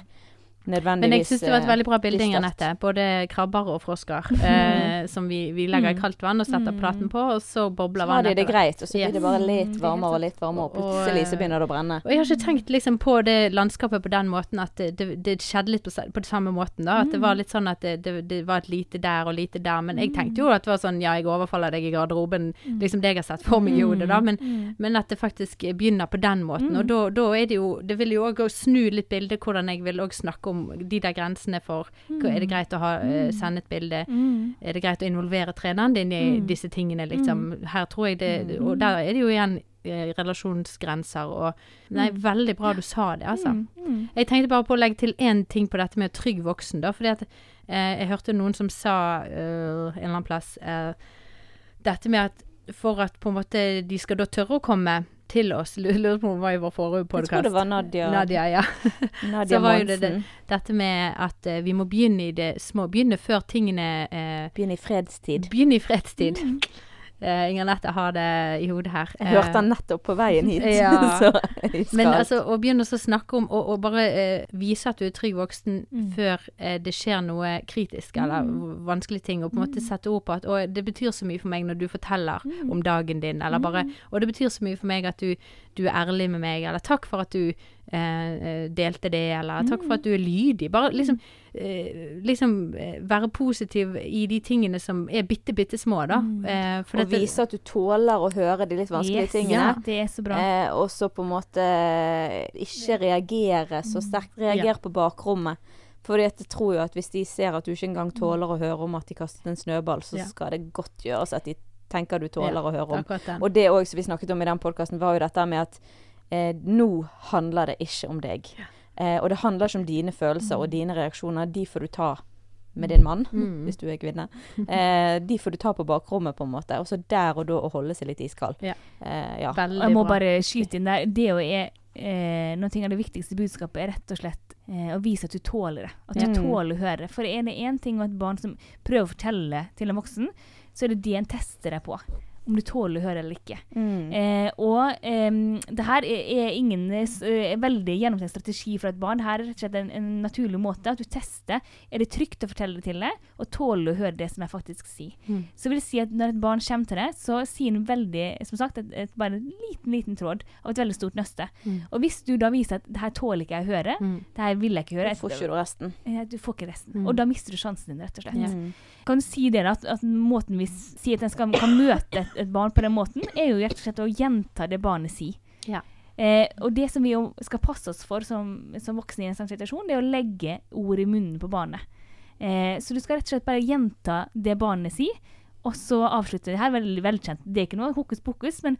nødvendigvis Men jeg syns det var et eh, veldig bra bilde, Anette. Både krabber og frosker. Eh, som vi, vi legger i Mm. kaldt vann og setter Mm. platen på, og så bobler Så har de det greit, og så blir Yes. det bare Mm, litt helt varmere og litt varmere, og plutselig så eh, begynner det å brenne. Og jeg har ikke tenkt liksom på det landskapet på den måten at det, det, det skjedde litt på, på den samme måten. da, At det Mm. var litt sånn at det, det, var et lite der og lite der. Men jeg tenkte jo at det var sånn ja, jeg overfaller deg i garderoben. Liksom det jeg har sett for meg i hodet, da. Men, Mm. men at det faktisk begynner på den måten. Mm. Og da, da er det jo Det vil jo òg snu litt bildet hvordan jeg vil òg snakke om de der grensene for mm. Er det greit å ha, eh, sende et bilde? Mm. Er det greit å involvere treneren din i Mm. disse tingene, liksom? Her tror jeg det Og der er det jo igjen eh, relasjonsgrenser og Nei, veldig bra du sa det, altså. Mm. Mm. Jeg tenkte bare på å legge til én ting på dette med trygg voksen, da. Fordi at eh, jeg hørte noen som sa uh, en eller annen plass uh, dette med at for at på en måte de skal da tørre å komme til oss Lurer på om hun var i vår forrige Jeg tror det var Nadia, Nadia, ja. Nadia så var jo det Monsen. Dette med at uh, vi må begynne i det små. Begynne før tingene uh, Begynne i fredstid. Begynne i fredstid. Eh, Inger Nette har det i hodet her. Jeg Eh, hørte han nettopp på veien hit. Ja. så Men altså, å begynne å snakke om og, og bare uh, vise at du er trygg voksen Mm. før uh, det skjer noe kritisk eller mm. vanskelige ting, og på en måte sette ord på at å, det betyr så mye for meg når du forteller om dagen din, eller bare Og det betyr så mye for meg at du, du er ærlig med meg, eller takk for at du eh, eh, delte det, eller takk for at du er lydig. Bare liksom, eh, liksom eh, være positiv i de tingene som er bitte, bitte små, da. Eh, for Og dette- vise at du tåler å høre de litt vanskelige Yes, tingene. Ja, det er så bra. Eh, og så på en måte ikke reagere så sterkt. Reager på bakrommet. For jeg tror jo at hvis de ser at du ikke engang tåler å høre om at de kastet en snøball, så Ja. skal det godt gjøres at de tenker du tåler Ja, å høre om. Og det òg som vi snakket om i den podkasten, var jo dette med at eh, nå handler det ikke om deg. Eh, og det handler ikke om dine følelser og dine reaksjoner. De får du ta med din mann, Mm. hvis du er kvinne. Eh, de får du ta på bakrommet, på en måte. Og så der og da å holde seg litt iskald. Ja. Eh, ja. Jeg må bare skyte inn der. Det å er eh, Noe av det viktigste budskapet er rett og slett eh, å vise at du tåler det. At du mm. tåler å høre. det. For er det én ting og et barn som prøver å fortelle til en voksen, så er det det en tester deg på. Om du tåler å høre eller ikke. Mm. Eh, og eh, det her er, er ingen eh, eh, veldig gjennomtenkt strategi for et barn. Det her er rett og slett en, en naturlig måte at du tester. Er det trygt å fortelle det til deg, og tåler du å høre det som jeg faktisk sier. Mm. Så vil jeg si at når et barn kommer til deg, så sier han veldig, som sagt, et, et, bare en liten, liten tråd av et veldig stort nøste. Mm. Og hvis du da viser at det her tåler ikke jeg å høre, Mm. det her vil jeg ikke høre, Du får ikke resten. Ja, du får ikke resten. Og da mister du sjansen din, rett og slett. Kan du si det da, at, at måten vi sier at en skal, kan møte et, et barn på den måten, er jo rett og slett å gjenta det barnet sier. Ja. Eh, og det som vi jo skal passe oss for som, som voksne i en sånn situasjon, det er å legge ord i munnen på barnet. Eh, så du skal rett og slett bare gjenta det barnet sier, og så avslutte. Det her er veldig velkjent. Det er ikke noe hokus pokus, men,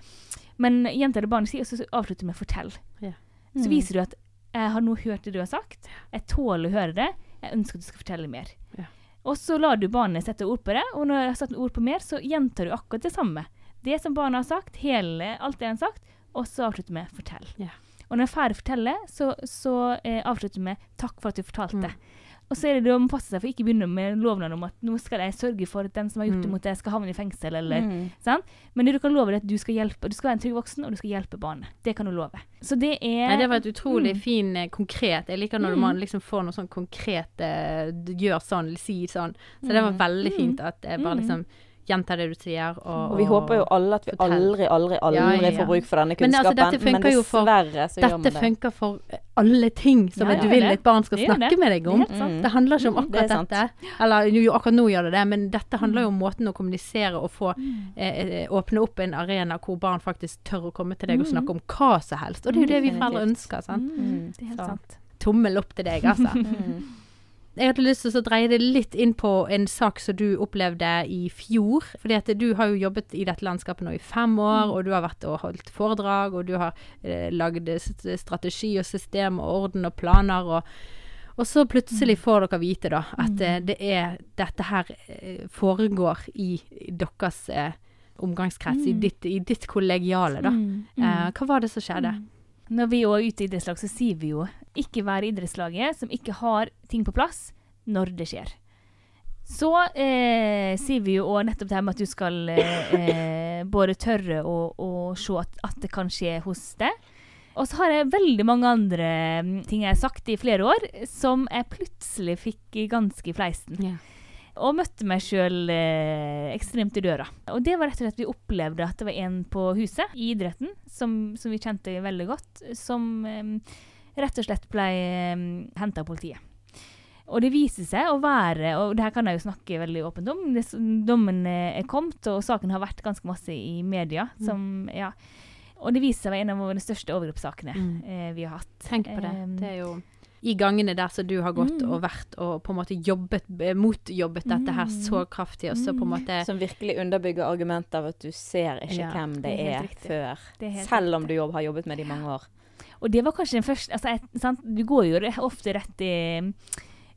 men gjenta det barnet sier, og så avslutte med 'fortell'. Ja. Så Mm. viser du at 'jeg har nå hørt det du har sagt', jeg tåler å høre det, jeg ønsker at du skal fortelle mer'. Ja. Og så lar du barnet sette ord på det, og når jeg har satt ord på mer, så gjentar du akkurat det samme. Det som barnet har sagt, hele, alt det han har sagt, og så avslutter med 'fortell'. Ja. Og når jeg er ferdig å fortelle, så, så eh, avslutter du med 'takk for at du fortalte'. Mm. Og så er det det å passe seg for ikke begynne med lovnad om at nå skal jeg sørge for at den som har gjort det Mm. mot deg, skal havne i fengsel, eller Mm. sant? Men det du kan love er at du skal hjelpe. Du skal være en trygg voksen, og du skal hjelpe barnet. Det kan du love. Så det er Nei, det var et utrolig Mm. fin eh, konkret Jeg liker når Mm. man liksom får noe sånn konkret eh, Gjør sånn, si sånn. Så det var veldig Mm. fint at jeg bare Mm. liksom gjentar det du sier. Og, Og vi håper jo alle at vi aldri, aldri, aldri Ja, ja, ja. får bruk for denne Men altså, kunnskapen. dette men dessverre så gjør vi det. Dette funker for eh, alle ting som Ja, du vil et barn skal snakke det. med deg om. Det. Mm. Det handler ikke om Mm, det akkurat dette. Eller jo, akkurat nå gjør det det, men dette handler jo om Mm. måten å kommunisere og få eh, eh, åpne opp en arena hvor barn faktisk tør å komme til deg og Mm. snakke om hva som helst. Og det er jo det vi foreldre ønsker. sant? Mm, det er helt Så. sant. Tommel opp til deg, altså. Mm. Jeg hadde lyst til å dreie det litt inn på en sak som du opplevde i fjor. Fordi at du har jo jobbet i dette landskapet nå i fem år, Mm. og du har vært og holdt foredrag, og du har eh, lagd strategi og system og orden og planer. og og så plutselig Mm. får dere vite da at eh, det er dette her eh, foregår i, i deres eh, omgangskrets, i, Mm. ditt, i ditt kollegiale, da. Mm, mm. Eh, hva var det som skjedde? Når vi er ute i idrettslag, så sier vi jo ikke være idrettslaget som ikke har ting på plass når det skjer. Så eh, sier vi jo òg nettopp det her med at du skal eh, både tørre å, å se at, at det kan skje hos deg. Og så har jeg veldig mange andre mm, ting jeg har sagt i flere år, som jeg plutselig fikk ganske i fleisen. Ja. Og møtte meg sjøl eh, ekstremt i døra. Og det var rett og slett at vi opplevde at det var en på huset i idretten, som, som vi kjente veldig godt, som eh, rett og slett ble eh, henta av politiet. Og det viser seg å være, og det her kan jeg jo snakke veldig åpent om, det, dommen eh, er kommet, og saken har vært ganske masse i media. Mm. Som, ja. Og det viser seg å være en av våre største overgrepssakene Mm. eh, vi har hatt. Tenk på det. Um, Det er jo i gangene der som du har gått Mm. og vært og på en måte jobbet, eh, motjobbet dette her Mm. så kraftig, og så på en måte Som virkelig underbygger argumentet av at du ser ikke Ja, hvem det, det er er, før. Det er Selv om du jobb, har jobbet med det i mange år. Og det var kanskje den første altså, et, sant? Du går jo ofte rett i,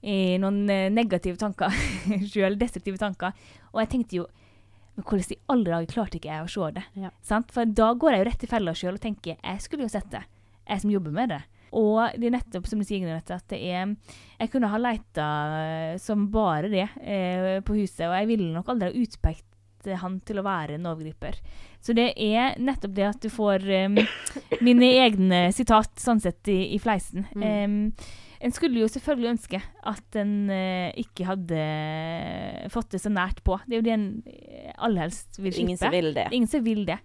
i noen eh, negative tanker sjøl, destruktive tanker. Og jeg tenkte jo Men hvordan i alle dager klarte ikke jeg å se det? Ja. Sant? For da går jeg jo rett i fella sjøl og tenker jeg skulle jo sett det. Jeg som jobber med det. Og det er nettopp som du sier, Gnete, at det er Jeg kunne ha leita som bare det eh, på huset, og jeg ville nok aldri ha utpekt han til å være en overgriper. Så det er nettopp det at du får um, mine egne sitat sånn sett i, i fleisen. Mm. Um, en skulle jo selvfølgelig ønske at en uh, ikke hadde fått det så nært på. Det er jo det en eh, aller helst vil er ingen som vil det. Ingen som vil det.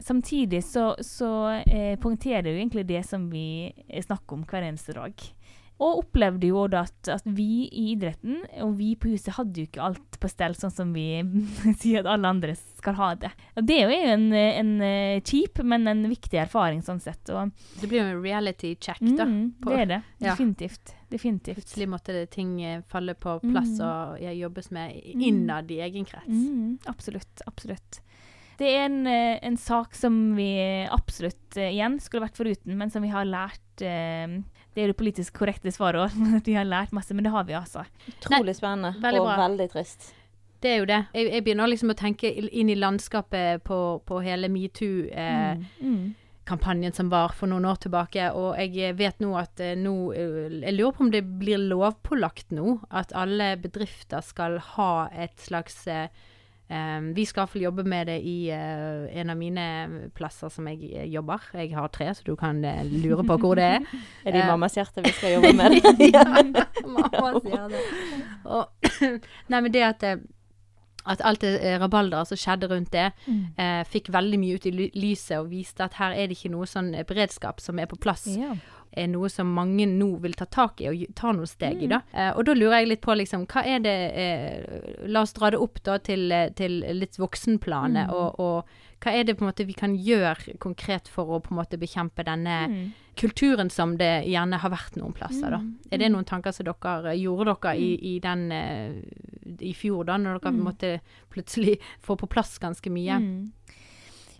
Samtidig så, så eh, poengterer det jo egentlig det som vi eh, snakker om hver eneste dag. Og opplevde jo da at, at vi i idretten og vi på huset hadde jo ikke alt på stell sånn som vi sier at alle andre skal ha det. Og det er jo en, en eh, kjip, men en viktig erfaring sånn sett. Og, Det blir jo en reality check, da. mm, på- det er det. ja. Definitivt. Definitivt. Plutselig måtte det ting eh, falle på plass Mm. og jobbes med innad i egen krets. Mm, absolutt. Absolutt. Det er en, eh, en sak som vi absolutt eh, igjen skulle vært foruten, men som vi har lært eh, Det er det politisk korrekte svaret òg. Vi har lært masse, men det har vi altså. Utrolig spennende. veldig og bra. veldig trist. Det er jo det. Jeg, jeg begynner liksom å tenke inn i landskapet på, på hele metoo-kampanjen Mm. som var for noen år tilbake. Og jeg vet nå at eh, nå eh, Jeg lurer på om det blir lovpålagt nå at alle bedrifter skal ha et slags eh, vi skal iallfall jobbe med det i uh, en av mine plasser som jeg eh, jobber. Jeg har tre, så du kan uh, lure på hvor det er. Er det i mammas hjerte vi skal jobbe med? Mamma sier det. Og, nei, men det at, at alt det rabalderet som skjedde rundt det, Mm. fikk veldig mye ut i lyset og viste at her er det ikke noe sånn beredskap som er på plass. Ja. Er noe som mange nå vil ta tak i og ta noen steg i. da. Eh, og da lurer jeg litt på liksom, hva er det eh, La oss dra det opp da til, eh, til litt voksenplanet. Og, og hva er det på en måte vi kan gjøre konkret for å på en måte bekjempe denne Mm. kulturen som det gjerne har vært noen plasser, da. Er det noen tanker som dere eh, gjorde dere i, i den eh, i fjor, da, når dere måtte plutselig få på plass ganske mye? Mm.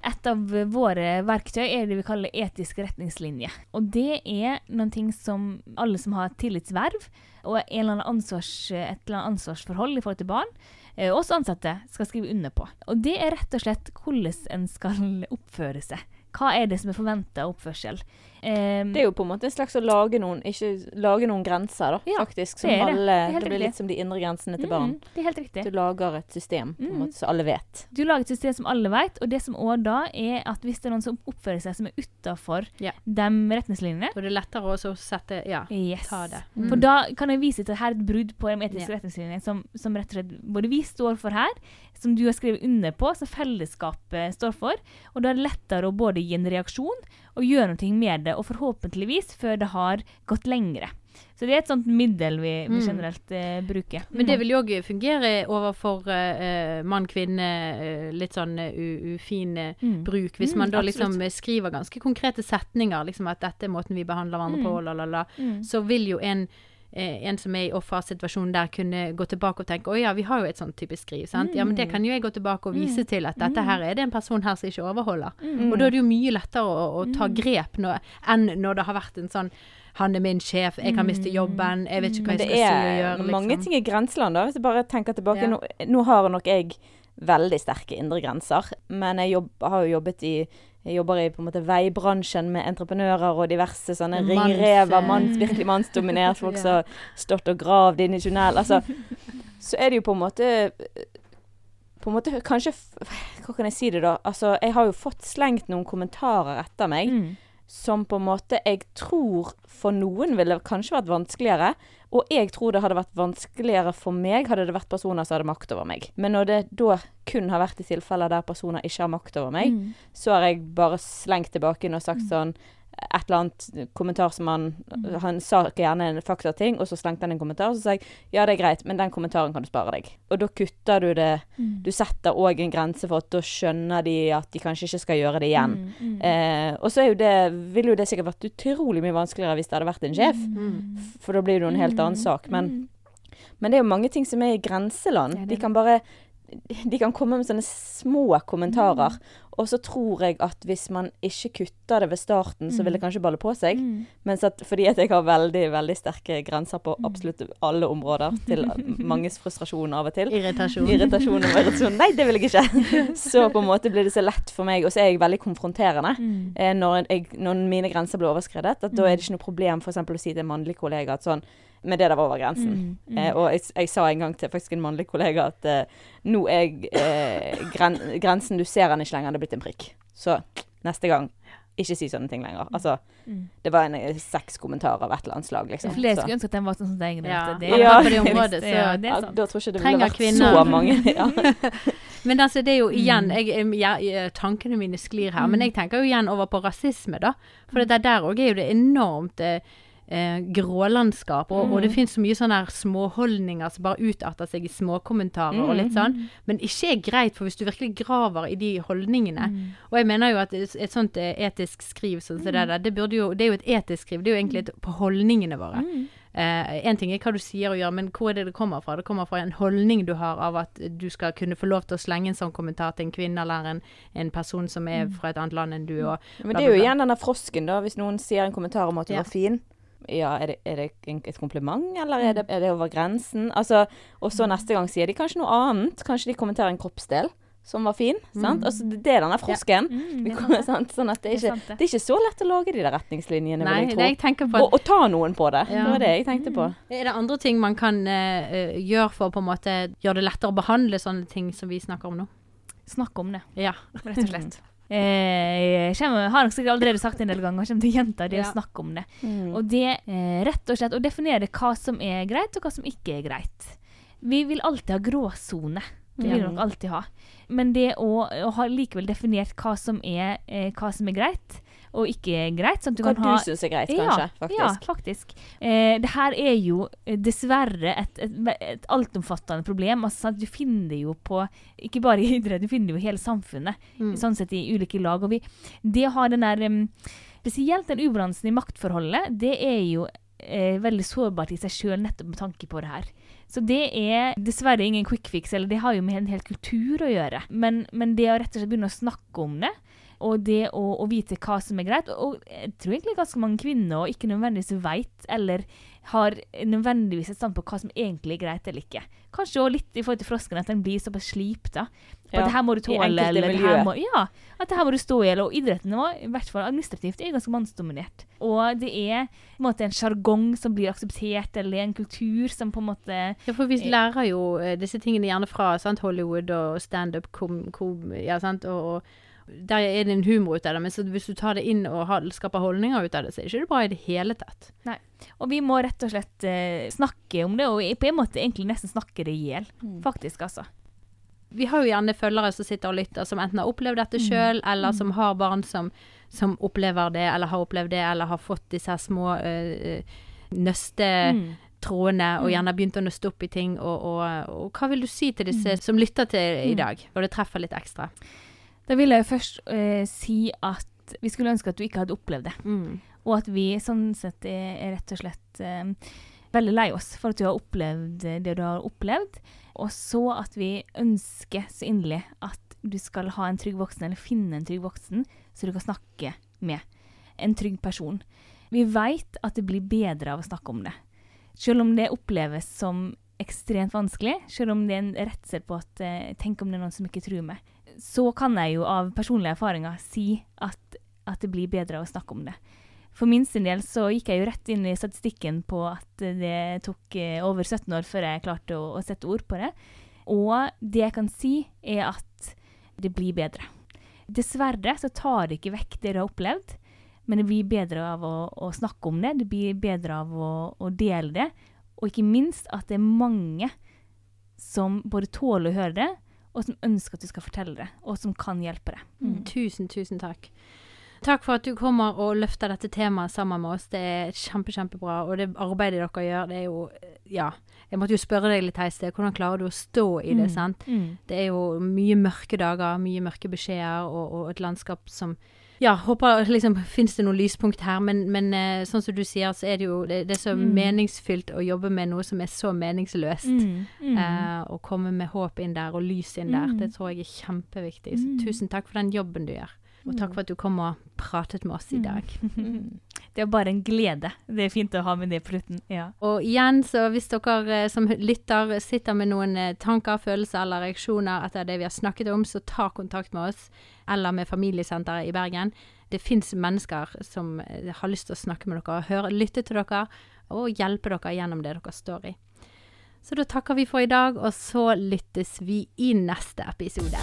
Et av våre verktøy er det vi kaller etiske retningslinjer. Og det er noen ting som alle som har tillitsverv og eller ansvars, et eller annet ansvarsforhold i forhold til barn, oss også ansatte, skal skrive under på. Og det er rett og slett hvordan en skal oppføre seg. Hva er det som er forventa oppførsel? Um, Det er jo på en måte en slags å lage noen, ikke, lage noen grenser, da, Ja, faktisk. Som det alle, det. Det det blir litt som de indre grensene til barn. Mm, det er helt riktig. Du lager et system på en Mm. måte, som alle vet. Du lager et system som alle vet, og det som òg da er at hvis det er noen som oppfører seg som er utafor Ja. de retningslinjene For det er lettere også å sette Ja. Yes. Ta det. For Mm. da kan jeg vise til at her er et brudd på de etiske Ja. retningslinjene som, som rett og slett både vi står for her, som du har skrevet under på, som fellesskapet står for. Og da er det lettere å både gi en reaksjon og gjøre noe med det, og forhåpentligvis før det har gått lengre. Så det er et sånt middel vi, vi Mm. generelt eh, bruker. Men det vil jo òg fungere overfor eh, mann-kvinne, eh, litt sånn eh, ufin eh, Mm. bruk. Hvis Mm, man da liksom absolutt. skriver ganske konkrete setninger, liksom at dette er måten vi behandler hverandre på, Mm. la, la, la, Mm. så vil jo en en som er i offersituasjonen der, kunne gå tilbake og tenke å ja, vi har jo et sånt type skriv. sant? Ja, men det kan jo jeg gå tilbake og vise Mm. til at dette her er det en person her som ikke overholder. Mm. Og da er det jo mye lettere å, å ta grep når, enn når det har vært en sånn han er min sjef, jeg kan miste jobben, jeg vet ikke hva jeg skal si og gjøre. Det Liksom. mange ting i grenseland, da. Hvis jeg bare tenker tilbake. Ja. Nå, nå har nok jeg veldig sterke indre grenser, men jeg jobb, har jo jobbet i jeg jobber i på en måte veibransjen med entreprenører og diverse sånne Manns- ringrever, manns, virkelig mannsdominert, folk som har stått og gravd inn i tunnel. Altså, så er det jo på en måte På en måte kanskje Hva kan jeg si det, da? Altså, jeg har jo fått slengt noen kommentarer etter meg Mm. Som på en måte jeg tror for noen ville kanskje vært vanskeligere. Og jeg tror det hadde vært vanskeligere for meg hadde det vært personer som hadde makt over meg. Men når det da kun har vært i tilfeller der personer ikke har makt over meg, Mm. så har jeg bare slengt tilbake og sagt sånn et eller annet kommentar som han Han sa gjerne en faktating, og så slengte han en kommentar, og så sa jeg ja, det er greit, men den kommentaren kan du spare deg. Og da kutter du det Mm. Du setter òg en grense for at da skjønner de at de kanskje ikke skal gjøre det igjen. Mm. Mm. Eh, og så er jo det, ville jo det sikkert vært utrolig mye vanskeligere hvis det hadde vært en sjef. Mm. For da blir det jo en helt annen sak. Men, men det er jo mange ting som er i grenseland. De kan bare De kan komme med sånne små kommentarer. Og så tror jeg at hvis man ikke kutter det ved starten, så vil det kanskje balle på seg. Mm. Mens at fordi at jeg har veldig, veldig sterke grenser på absolutt alle områder, til manges frustrasjon av og til Irritasjon. irritasjon og irritasjon. Nei, det vil jeg ikke. Så på en måte blir det så lett for meg, og så er jeg veldig konfronterende. Mm. Eh, når, jeg, når mine grenser blir overskredet, at da er det ikke noe problem for eksempel å si til en mannlig kollega at sånn Men det der var over grensen. Mm. Mm. Eh, og jeg, jeg sa en gang til faktisk en mannlig kollega at eh, nå er eh, gren, grensen Du ser den ikke lenger, det er blitt en prikk. Så neste gang, ikke si sånne ting lenger. Altså, Mm. det var en eh, seks kommentarer av et eller annet slag, liksom. Flere Så- skulle ønske at den var sånn som deg. Ja. Det Ja. det området, så ja, det er ja, da tror jeg ikke det ville vært kvinner. så mange. Ja. Men altså, det er jo igjen Mm. jeg, jeg, jeg, jeg, Tankene mine sklir her. Men jeg tenker jo igjen over på rasisme, da. For det der òg er jo det enormt eh, eh, grålandskap. Og, og det finnes så mye sånne småholdninger som bare utarter seg i småkommentarer og litt sånn. Men ikke er greit, for hvis du virkelig graver i de holdningene Og jeg mener jo at et, et sånt eh, etisk skriv sånn som det der, det, jo, det er jo et etisk skriv. Det er jo egentlig et, på holdningene våre. Eh, en ting er hva du sier og gjør, men hvor er det det kommer fra? Det kommer fra en holdning du har av at du skal kunne få lov til å slenge en sånn kommentar til en kvinne eller en, en person som er fra et annet land enn du. Og, Men det er jo igjen denne frosken, da. Hvis noen sier en kommentar om at du Ja. var fin, Ja, er det, er det et kompliment, eller er det, er det over grensen? Altså, og så neste gang sier de kanskje noe annet. Kanskje de kommenterer en kroppsdel som var fin. Sant? Altså, det er denne frosken. Mm, kommer? Sånn at det er, ikke, det. er ikke så lett å lage de der retningslinjene, Nei, vil jeg tro. jeg Og, og ta noen på det. Ja. Det var det jeg tenkte på. Er det andre ting man kan eh, gjøre for å på en måte gjøre det lettere å behandle sånne ting som vi snakker om nå? Snakk om det, Ja. rett og slett. Eh, jeg kommer, har nok sikkert allerede sagt det en del ganger, og kommer til å gjenta det Ja. å snakke om det. Mm. Og det eh, rett og slett å definere hva som er greit, og hva som ikke er greit. Vi vil alltid ha gråsone. Det vil vi nok alltid ha. Men det å, å ha likevel definert hva som er, eh, hva som er greit, og ikke greit sånn at du Hva kan du ha syns er greit, Ja. Faktisk. Ja, faktisk. Eh, det her er jo eh, dessverre et, et, et altomfattende problem. Altså? Du finner det jo på Ikke bare i idrett, du finner det jo i hele samfunnet. Mm. Sånn sett i ulike lag. Og vi, det å ha den der um, Spesielt den ubalansen i maktforholdet, det er jo eh, veldig sårbart i seg sjøl, nettopp med tanke på det her. Så det er dessverre ingen quick fix, eller det har jo med en hel kultur å gjøre. Men, men det å rett og slett begynne å snakke om det, og det å, å vite hva som er greit Og jeg tror egentlig ganske mange kvinner ikke nødvendigvis veit, eller har nødvendigvis et stand på hva som egentlig er greit eller ikke. Kanskje òg litt i forhold til frosken, at den blir såpass slipta. På Ja, at det her må du tåle, eller det her må, ja, at det her må du stå i. Eller, og idretten var, i hvert fall administrativt, er ganske mannsdominert. Og det er på en måte en sjargong som blir akseptert, eller en kultur som på en måte Ja, for vi lærer jo eh, disse tingene gjerne fra sant, Hollywood og standup, ja, sant, og, og der er det en humor ut av det, men så hvis du tar det inn og har, skaper holdninger ut av det, så er det ikke bra i det hele tatt. Og vi må rett og slett eh, snakke om det, og på en måte egentlig nesten snakke det i hjel. Mm. Faktisk, altså. Vi har jo gjerne følgere som sitter og lytter, som enten har opplevd dette Mm. sjøl, eller som har barn som, som opplever det, eller har opplevd det, eller har fått disse små uh, nøste... Mm. og Mm. gjerne begynt å nøste opp i ting. Og, og, og hva vil du si til disse som lytter til i Mm. dag, og det treffer litt ekstra? Da vil jeg først eh, si at vi skulle ønske at du ikke hadde opplevd det. Mm. Og at vi sånn sett er, er rett og slett eh, veldig lei oss for at du har opplevd eh, det du har opplevd. Og så at vi ønsker så inderlig at du skal ha en trygg voksen, eller finne en trygg voksen, så du kan snakke med. En trygg person. Vi veit at det blir bedre av å snakke om det. Selv om det oppleves som ekstremt vanskelig, selv om det er en redsel på at eh, Tenk om det er noen som ikke tror meg. Så kan jeg jo av personlige erfaringer si at, at det blir bedre å snakke om det. For min sin del så gikk jeg jo rett inn i statistikken på at det tok eh, over 17 år før jeg klarte å, å sette ord på det. Og det jeg kan si, er at det blir bedre. Dessverre så tar det ikke vekk det du har opplevd, men det blir bedre av å, å snakke om det. Det blir bedre av å, å dele det. Og ikke minst at det er mange som både tåler å høre det, og som ønsker at du skal fortelle det, og som kan hjelpe deg. Mm. Tusen, tusen takk. Takk for at du kommer og løfter dette temaet sammen med oss. Det er kjempe, kjempebra. Og det arbeidet dere gjør, det er jo Ja. Jeg måtte jo spørre deg litt Heiste. Hvordan klarer du å stå i det, Mm. sant? Mm. Det er jo mye mørke dager, mye mørke beskjeder, og, og et landskap som Ja, håper liksom Fins det noe lyspunkt her? Men, men eh, sånn som du sier, så er det jo Det, det er så Mm. meningsfylt å jobbe med noe som er så meningsløst. Mm. Mm. Eh, å komme med håp inn der, og lys inn der. Mm. Det tror jeg er kjempeviktig. Så Mm. tusen takk for den jobben du gjør. Og takk for at du kom og pratet med oss i Mm. dag. Det er bare en glede. Det er fint å ha med det på slutten. Ja. Og igjen, så hvis dere eh, som lytter sitter med noen eh, tanker, følelser eller reaksjoner etter det vi har snakket om, så ta kontakt med oss, eller med Familiesenteret i Bergen. Det fins mennesker som eh, har lyst til å snakke med dere, høre, lytte til dere og hjelpe dere gjennom det dere står i. Så da takker vi for i dag, og så lyttes vi i neste episode.